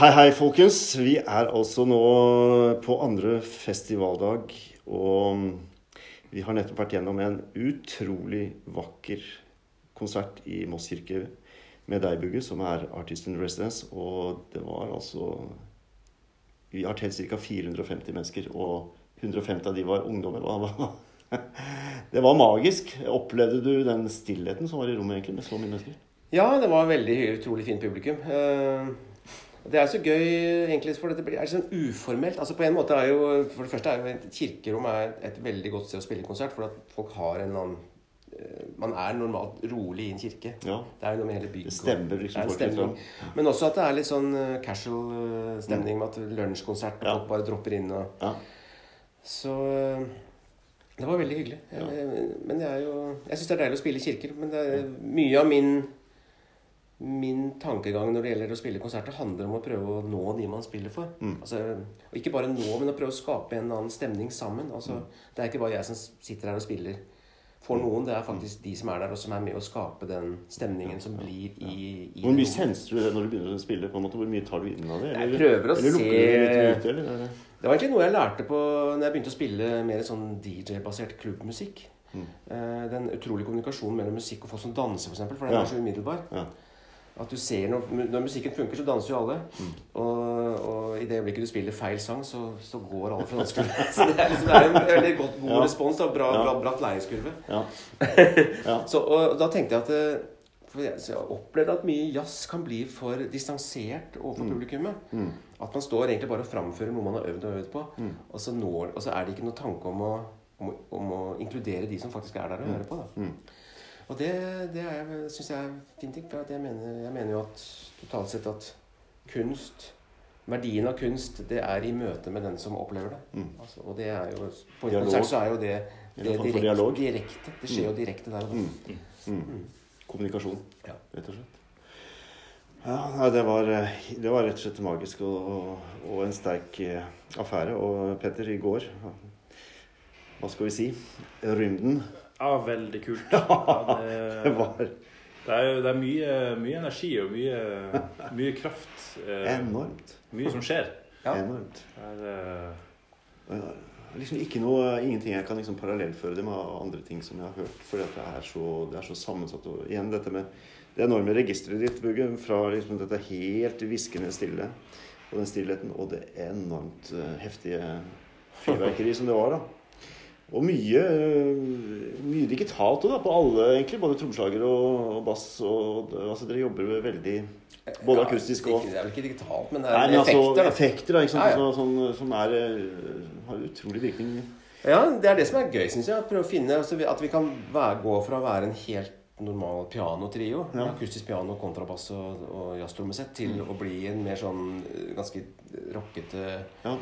Hei, hei, folkens. Vi er altså nå på andre festivaldag. Og vi har nettopp vært gjennom en utrolig vakker konsert i Moss kirke med deg, Bugge, som er artist in residence. Og det var altså Vi har telt ca. 450 mennesker, og 150 av de var ungdommer. Det var magisk. Opplevde du den stillheten som var i rommet egentlig med så mye mennesker? Ja, det var veldig utrolig fint publikum. Det er så gøy, egentlig, for det er sånn uformelt. Altså på en måte er jo, For det første er jo kirkerom er et veldig godt sted å spille konsert, for at folk har en annen eh, Man er normalt rolig i en kirke. Ja. Det er noe med hele. Det stemmer liksom Det stemning. Ja. Men også at det er litt sånn eh, casual eh, stemning med at lunsjkonsert Ja. bare dropper inn og Ja. Så det var veldig hyggelig. Jeg- Men det er jo Jeg syns det er deilig å spille i kirker, men det er mye av min Min tankegang når det gjelder å spille konserter, handler om å prøve å nå de man spiller for. Mm. Altså, og ikke bare nå, men å prøve å skape en annen stemning sammen. Altså, Mm. Det er ikke bare jeg som sitter her og spiller for noen, det er faktisk de som er der, og som er med å skape den stemningen som blir i, i Hvor mye senser du det når du begynner å spille? på en måte? Hvor mye tar du inn av det? Jeg prøver å eller eller se-? Eller? er det- var egentlig noe jeg lærte på når jeg begynte å spille mer sånn DJ-basert klubbmusikk. Mm. Eh, Den utrolige kommunikasjonen mellom musikk og folk som danser, f.eks. For, for den er så umiddelbar. Ja. At du ser når, når musikken funker, så danser jo alle. Mm. Og, og i det øyeblikket du spiller feil sang, så, så går alle fra dansegulvet. Så det er, liksom, det er en veldig godt, god Ja. respons. Da, bra, Ja. bra, bratt læringskurve. Ja. ja. Så, og da tenkte jeg at for jeg, jeg opplevde at mye jazz kan bli for distansert overfor Mm. publikummet. Mm. At man står egentlig bare og framfører noe man har øvd og øvd på. Mm. Og, så når, og så er det ikke noe tanke om å, om, om å inkludere de som faktisk er der og Mm. hører på. Da. Mm. Og det, det syns jeg er fint. For jeg, mener, jeg mener jo at totalt sett at kunst Verdien av kunst, det er i møte med den som opplever det. Mm. Altså, og det er jo På en konsert så er jo det, det direkte, direkte. Det skjer jo direkte der og da. Mm. Mm. Mm. Kommunikasjon, Ja. rett og slett. Ja, det var, eh, det var rett og slett magisk og, og, og en sterk eh, affære. Og Petter, i går Hva skal vi si? Rymden. Ja, veldig kult. Ja, det, Det var det er, det er mye, mye energi og mye, mye kraft. eh, enormt. Mye som skjer. Ja. Enormt. Det er, eh, Liksom ikke noe, ingenting jeg kan liksom parallellføre det med andre ting som jeg har hørt. For det er så, det er så sammensatt. Og igjen dette med det enorme registeret ditt, Bugge. Fra liksom dette helt hviskende stille og den stillheten, og det enormt eh, heftige fyrverkeri som det var, da. Og mye, eh, mye digitalt da, på alle, egentlig. Både trommeslager og, og bass. Og, altså, dere jobber veldig Både Ja, akustisk og- Det er vel ikke digitalt, men det Nei, er effekter. altså, effekter. da. effekter da? Ja, ja. Så, sånn, som er, eh, har utrolig virkning. Ja, det er det som er gøy, syns jeg. Prøve å finne altså, At vi kan være, gå fra å være en helt normal pianotrio, Ja. akustisk piano, kontrabass og, og jazztrommesett, til Mm. å bli en mer sånn eh, ganske rockete Ja.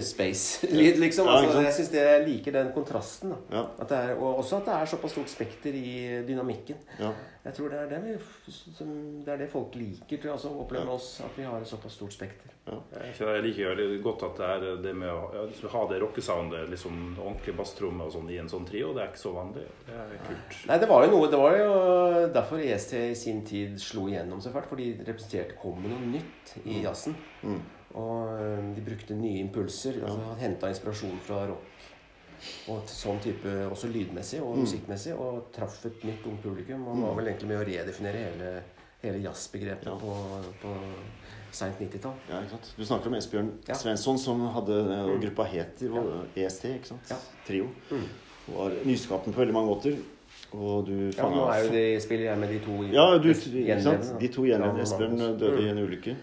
Space-lyd, liksom. Ja, Altså, jeg syns jeg liker den kontrasten. da. Ja. At det er, og også at det er såpass stort spekter i dynamikken. ja. Jeg tror det er det, vi, som, det, er det folk liker, tror jeg, altså, å oppleve med oss. At vi har et såpass stort spekter. jeg liker godt at det er det med å ha det rockesoundet, liksom ordentlig basstromme og sånn i en sånn trio. Det er ikke så vanlig. Det er kult. Nei, det var jo noe Det var jo derfor EST i sin tid slo igjennom så fælt. For de representerte kom med noe nytt i jazzen. Mm. Og de brukte nye impulser. Ja. altså Henta inspirasjon fra rock. Og sånn type også lydmessig og Mm. musikkmessig. Og traff et nytt ungt publikum. Og var vel egentlig med å redefinere hele, hele jazzbegrepet Ja. på, på seint 90-tall. ja, ikke sant? Du snakker om Esbjørn Ja. Svensson, som hadde og Mm. gruppa Heter og EST, ikke sant? Ja. Trio. Mm. Var nyskapende på veldig mange måter. Og du Ja, nå er jo de, spiller jeg med de to Ja, du, gjenlevende, sant? De to Ja, gjenlevende. Esbjørn eh, døde i Mm. en ulykke.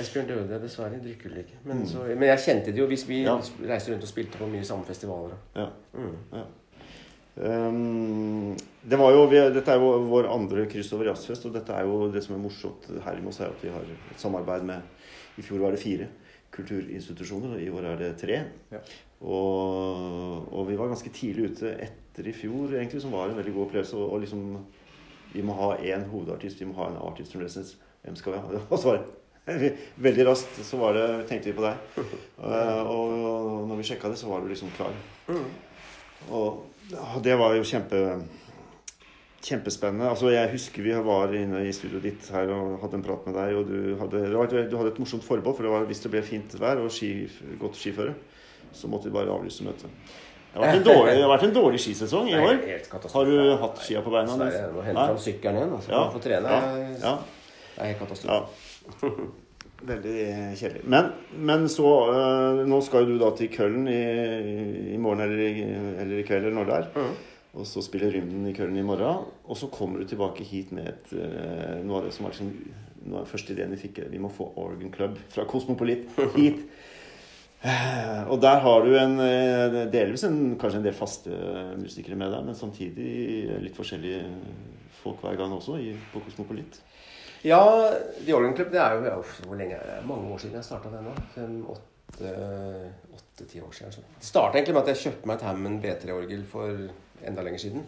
Esbjørn døde dessverre i drikkeulykke. Men, Mm. så, men jeg kjente det jo hvis vi Ja. reiste rundt og spilte på mye samme festivaler. Ja. Mm. Um, det var jo, vi, dette er jo vår andre kryss over jazzfest, og dette er jo det som er morsomt her i Moss, er at vi har et samarbeid med I fjor var det fire kulturinstitusjoner, og i år er det tre. Ja. Og, og vi var ganske tidlig ute etter i fjor, egentlig, som var en veldig god opplevelse. Og, og liksom Vi må ha én hovedartist, vi må ha en artist residence. Hvem skal vi ha? Og så var det veldig raskt så var det, tenkte vi på deg. Og, og når vi sjekka det, så var du liksom klar. Mm. Og det var jo kjempe Kjempespennende. Altså, jeg husker vi var inne i studioet ditt her og hadde en prat med deg. Og du hadde, var- du hadde et morsomt forbehold, for det var, hvis det ble fint vær og ski, godt skiføre, så måtte vi bare avlyse møtet. Det har vært en dårlig, det har vært en dårlig skisesong i år. Har du hatt skia på beina? Nei, jeg må hente fram sykkelen igjen. Altså, Ja. for å trene. Ja. Ja. Det er helt katastrofe. Ja. Veldig kjedelig. Men, men så øh, Nå skal jo du da til Køllen i, i morgen eller i, eller i kveld, eller når det er. Mm. Og så spiller Rymden i Køllen i morgen. Og så kommer du tilbake hit med et, øh, noe av det som var liksom, noe av den første ideen vi fikk. Vi må få Organ Club fra Kosmopolit hit. Eh, Og der har du en, eh, delvis en, kanskje en del faste musikere med deg, men samtidig litt forskjellige folk hver gang også i, på Kosmopolit. Ja, The Organ Club det er jo ja, Hvor lenge er det? Mange år siden jeg starta den nå. Åtte-ti år siden. Så. Det starta egentlig med at jeg kjøpte meg et Hammond B3-orgel for enda lenger siden.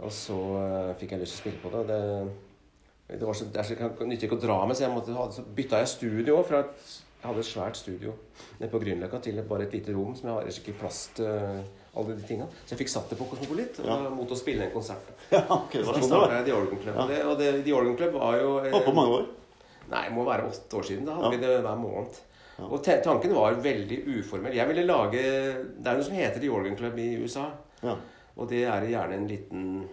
Og så uh, fikk jeg lyst til å spille på det. Det, det, var så, det er nytter ikke å dra med, så jeg måtte ha, så bytta jeg studio. Fra et, jeg hadde et svært studio nede på Grünerløkka til bare et lite rom som jeg har ikke plass til eh, alle de tinga. Så jeg fikk satt det på Kosmopolit Ja. mot å spille en konsert. Ja, okay, det Så sånn starta jeg The Organ Club. Ja. Det, og det, The Organ Club var jo eh, på mange år. Nei, det må være åtte år siden. Da hadde Ja. vi det hver måned. Og tanken var veldig uformell. Jeg ville lage Det er noe som heter The Organ Club i USA. Ja. Og det er gjerne en liten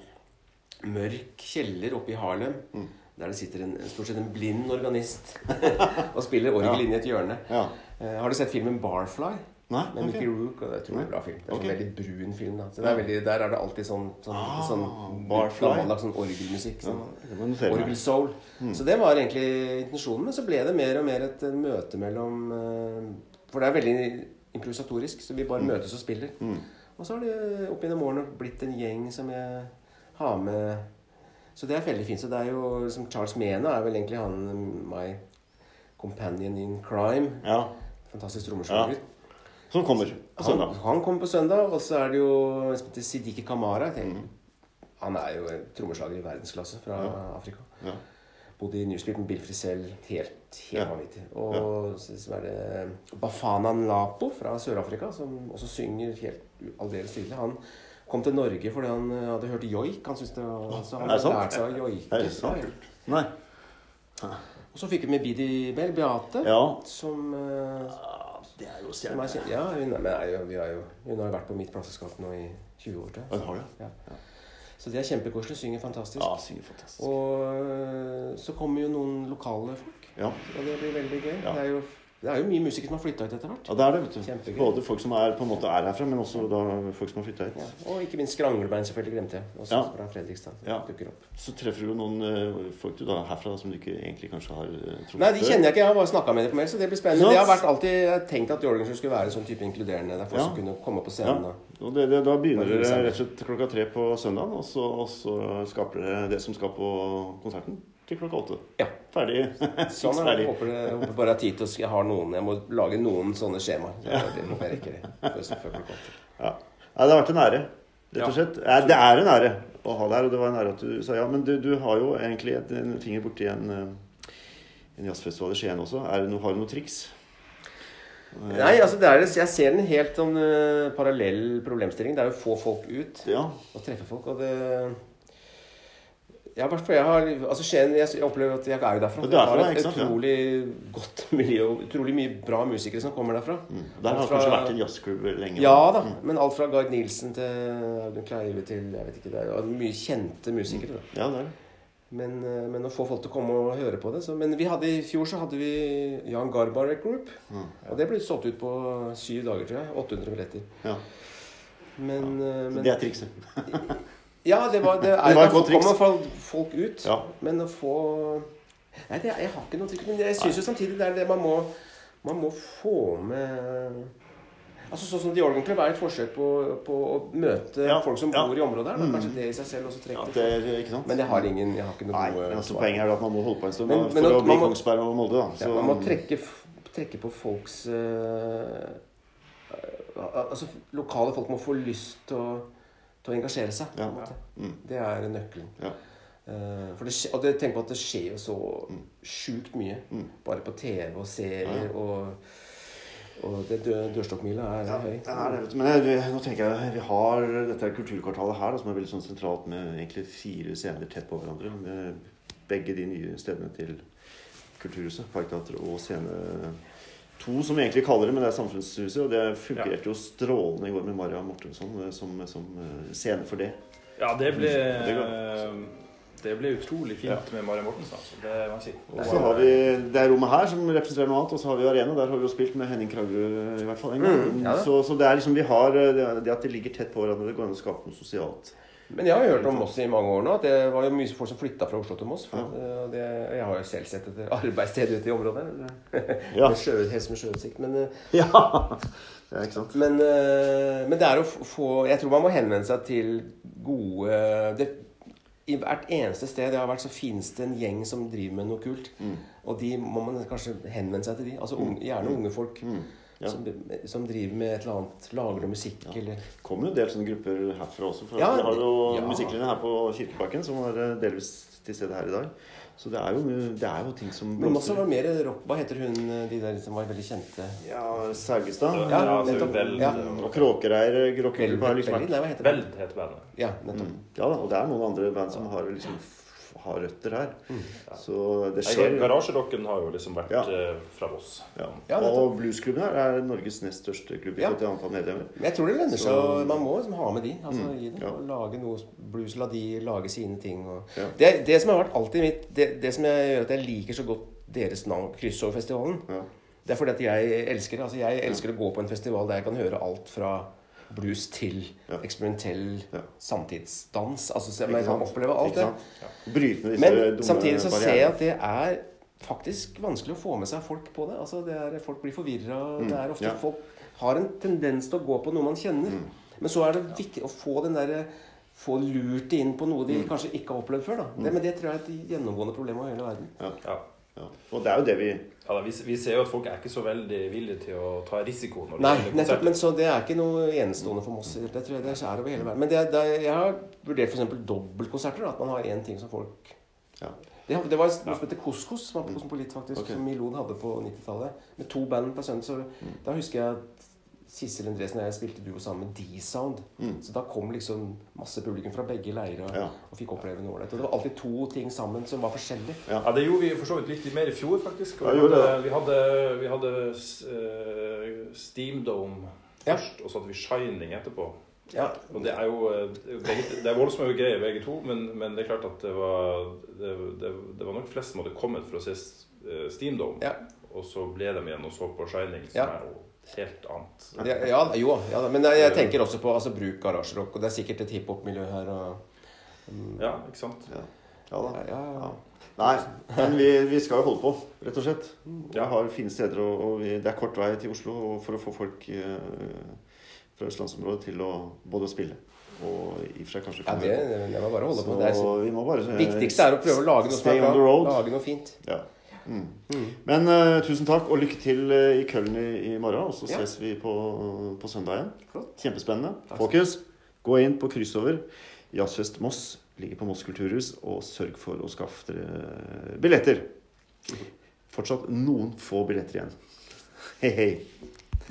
mørk kjeller oppe i Harlem. Mm. Der det sitter en, stort sett en blind organist og spiller orgel Ja. inn i et hjørne. ja. Uh, har du sett filmen Barfly? Nei? Med ok. Mickey Rook. Og det er en bra film. Det er okay. en veldig brun film. da Så det er veldig, Der er det alltid sånn, sånn, Ah, sånn Barfly. gammeldags sånn orgelmusikk. Sånn. ja, jeg. Orgelsoul. Mm. Så det var egentlig intensjonen. Men så ble det mer og mer et eh, møte mellom eh, For det er veldig improvisatorisk, så vi bare Mm. møtes og spiller. Mm. Og så har det opp gjennom årene blitt en gjeng som jeg har med Så det er veldig fint. Så det er jo som Charles Mena er vel egentlig han my companion in crime. Ja. Fantastisk trommeslager. Som kommer på søndag. han kommer på søndag, og så er det jo Sidiki Kamara. Tenker, Mm. Han er jo trommeslager i verdensklasse fra Ja. Afrika. Ja. Bodde i Newspeak med Bill Frisell. Helt, helt Ja. vanvittig. Og så så er det Bafana Nlapo fra Sør-Afrika, som også synger helt aldeles tydelig. Han kom til Norge fordi han eh, hadde hørt joik. Han syntes det var, så han det sant? lærte seg å joike. Er det sant? Nei. Og så fikk vi med Bidi Bell, Beate, Ja. som uh, Det er jo er. Ja, hun, men jo, vi er jo, hun har jo vært på mitt plateselskap nå i 20 år. Til, så? Ja. Ja. Så det er kjempekoselig. Synger fantastisk. Ja, synger fantastisk. Og øh, så kommer jo noen lokale folk. Ja. Og det blir veldig gøy. Ja. Det, er jo, det er jo mye musikere som har flytta hit etter hvert. ja, det er det, vet du. Kjempegøy. Både folk som er på en måte er herfra, men også da folk som har flytta hit. Ja. Og ikke minst Skranglebein, selvfølgelig, glemte jeg. Også Ja. fra Fredrikstad. Ja. dukker opp. Så treffer du noen uh, folk du da herfra som du ikke egentlig kanskje har uh, trodd Nei, de kjenner jeg ikke. Jeg har bare snakka med dem på mail, så det blir spennende. Det har vært alltid jeg tenkt at Jorgensen skulle være en sånn type inkluderende. Det er folk som kunne komme på scenen. Ja. Og det, det, da begynner dere rett og slett klokka tre på søndagen, og så, og så skaper dere det som skal på konserten til klokka åtte. Ja. Ferdig. Sånn er det. Jeg håper, jeg håper bare jeg har tid til å Jeg har noen Jeg må lage noen sånne skjemaer. Så jeg- Det jeg rekke det. åtte. Ja. Det har vært en ære, rett og slett. Ja, Det er en ære å ha deg her, og det var en ære at du sa ja. Men du, du har jo egentlig en finger borti en, eh, en jazzfestival i Skien også. Er det noe, har du noe triks? Eh, Nei, altså det er, jeg ser den helt sånn uh, parallell problemstilling. Det er å få folk ut Ja. og treffe folk. Og det ja, hvert jeg har altså Skien, jeg, opplever at jeg er jo derfra. Det er et sant? Ja. utrolig godt miljø utrolig mye bra musikere som kommer derfra. Mm. Der har Alt fra- kanskje vært en jazzklubb lenge? Ja da, Mm. men alt fra Gard Nielsen til Audun Kleive til jeg vet ikke, det er mye kjente musikere. da. Ja, det er det. Men, eh, men å få folk til å komme og høre på det så, Men vi hadde, i fjor så hadde vi Jan Garbarek Group. Mm. Og det ble solgt ut på syv dager, tror jeg. 800 billetter. Ja. Men, eh, men Det er trikset. Ja, det var, det er, Det kommer folk- folk ut. Ja. Men å få Nei, det, jeg har ikke noe trykk. Men jeg syns jo samtidig det er det man må Man må få med Altså Sånn som The Organ Club er et forsøk på, på å møte Ja, folk som ja. bor i området her. Da. Mm. Kanskje det i seg selv også Ja, trekker det folk. er, ikke sant? Men jeg har ingen Jeg har ikke noe Nei, men altså, poenget er at man må holde på en stund Men- da, men for at å bli man må- Kongsberg og Molde. Da. Ja, man må trekke, trekke på folks eh, Altså lokale folk må få lyst til å, til å engasjere seg. Ja. en. Mm. Det er nøkkelen. Ja. Eh, for det, og det, tenk på at det skjer jo så Mm. sjukt mye. Mm. Bare på TV og serier Ja. og Og det dø, dørstokkmila er Ja, høy. Det er det. Men jeg, nå tenker jeg vi har dette kulturkvartalet her, da, som er veldig sånn sentralt med egentlig fire scener tett på hverandre. Med begge de nye stedene til Kulturhuset, Parkteatret og scene to, som egentlig kaller det, men det er Samfunnshuset. Og det fungerte jo strålende i går med Maria Mortensson eh, som, som eh, scene for det. Ja, det ble, Det ble utrolig fint med Mari Mortensen. Altså. Det må jeg si. Og så har vi det rommet her som representerer noe annet, og så har vi Arena. Der har vi jo spilt med Henning Kragerø i hvert fall en gang. Mm, ja så, så det er liksom vi har eh, det, det at de ligger tett på hverandre, det går an å skape noe sosialt. Men jeg har hørt om Moss i mange år nå. At det var jo mye folk som flytta fra Oslo til Moss. For, ja. det, jeg har jo selv sett et arbeidssted ute i området. Ja. Med sjø, helst med sjøutsikt. Men, ja. Ja, ikke sant. men, eh, men det er å få Jeg tror man må henvende seg til gode det, I hvert eneste sted jeg har vært, så finnes det en gjeng som driver med noe kult. Mm. Og de må man kanskje henvende seg til de. Altså unge, Gjerne unge folk. Mm. Ja. Som, som driver med et eller annet Lager noe musikk eller Det kommer jo en del sånne grupper herfra også. For Ja, vi har jo ja. musikklinjen her på Kirkebakken, som er eh, delvis til stede her i dag. Så det er jo, det er jo ting som Men også var mer rock. Hva heter hun de der som var veldig kjente? Ja, Saugestad. Ja, Ja, altså, nettopp. Ja. Og Kråkereir Vel- rockegruppa har liksom vært? Veld heter bandet. Ja, nettopp. mm. Ja da, og det er noen andre band som har liksom har røtter her. Mm. Så det skjer. Garasjerocken har jo liksom vært Ja. eh, fra Voss. Ja. Ja, og bluesklubben her er Norges nest største klubb i Ja. til antall medlemmer. Men jeg tror det lønner seg Man må liksom ha med de. Altså, Mm, gi det, ja. og lage noe blues, la de lage sine ting. Og. Ja. Det, det som har vært alltid mitt det, det som jeg gjør at jeg liker så godt deres navn, Kryssoverfestivalen, Ja. det er fordi at jeg elsker det. Altså, jeg elsker å gå på en festival der jeg kan høre alt fra blues til Ja. eksperimentell Ja. samtidsdans. Altså, så man kan oppleve alt det. Ja. Bryte med disse Men dumme samtidig så ser jeg at det er faktisk vanskelig å få med seg folk på det. Altså det er, folk blir forvirra. Mm, Det er ofte ja. folk har en tendens til å gå på noe man kjenner. Mm. Men så er det viktig å få den derre få lurt det inn på noe de Mm. kanskje ikke har opplevd før. Da. Det, men det tror jeg er et gjennomgående problem over hele verden. Ja. Ja. Og det er jo det vi Ja, da, vi, vi ser jo at folk er ikke så veldig villige til å ta risiko. når Nei, nettopp, men så det er ikke noe enestående for Moss. Det tror jeg det er over hele verden. Men det, det, jeg har vurdert f.eks. dobbeltkonserter. At man har én ting som folk Ja. Det, det var noe som heter Koskos, som var på Kosmopolit faktisk, okay. som Milon hadde på 90-tallet. Med to band på søndag. Så da husker jeg at Sissel Endresen og jeg spilte duo sammen med D-Sound. Mm. Så da kom liksom masse publikum fra begge leirer og, Ja. og fikk oppleve noe ålreit. Og det var alltid to ting sammen som var forskjellige. Ja, det gjorde vi for så vidt litt mer i fjor, faktisk. Og vi, hadde, vi hadde, vi hadde uh, Steam Dome Ja. først, og så hadde vi Shining etterpå. Ja, Og det er jo eh, Det er voldsomme greier, begge to, men, men det er klart at det var det, det, det var nok flest som hadde kommet for å se eh, Steam Dome. Ja. Og så ble de igjen og så på Shining, som Ja. er jo helt annet. ja, ja jo, ja, men jeg, jeg tenker også på altså, bruk garasjerock. Og det er sikkert et hiphop-miljø her. Og, um, Ja, ikke sant? Ja, ja da. ja, ja, ja. Nei, men vi, vi skal jo holde på, rett og slett. Vi Ja. har fine steder, og, og vi, det er kort vei til Oslo og for å få folk eh, fra østlandsområdet til å både spille og i og for seg kanskje ja det, det, på. det var bare å holde på. Så Det er, vi må bare eh, viktigste er å prøve å lage noe. Lage noe fint. Ja. Mm. Mm. Men uh, tusen takk, og lykke til eh, i Køllen i, i morgen. Og så Ja. ses vi på, på igjen. Flott. Kjempespennende. Takk. Fokus. gå inn på kryssover. Jazzfest Moss ligger på Moss kulturhus, og sørg for å skaffe dere billetter. Fortsatt noen få billetter igjen. Hei, hei.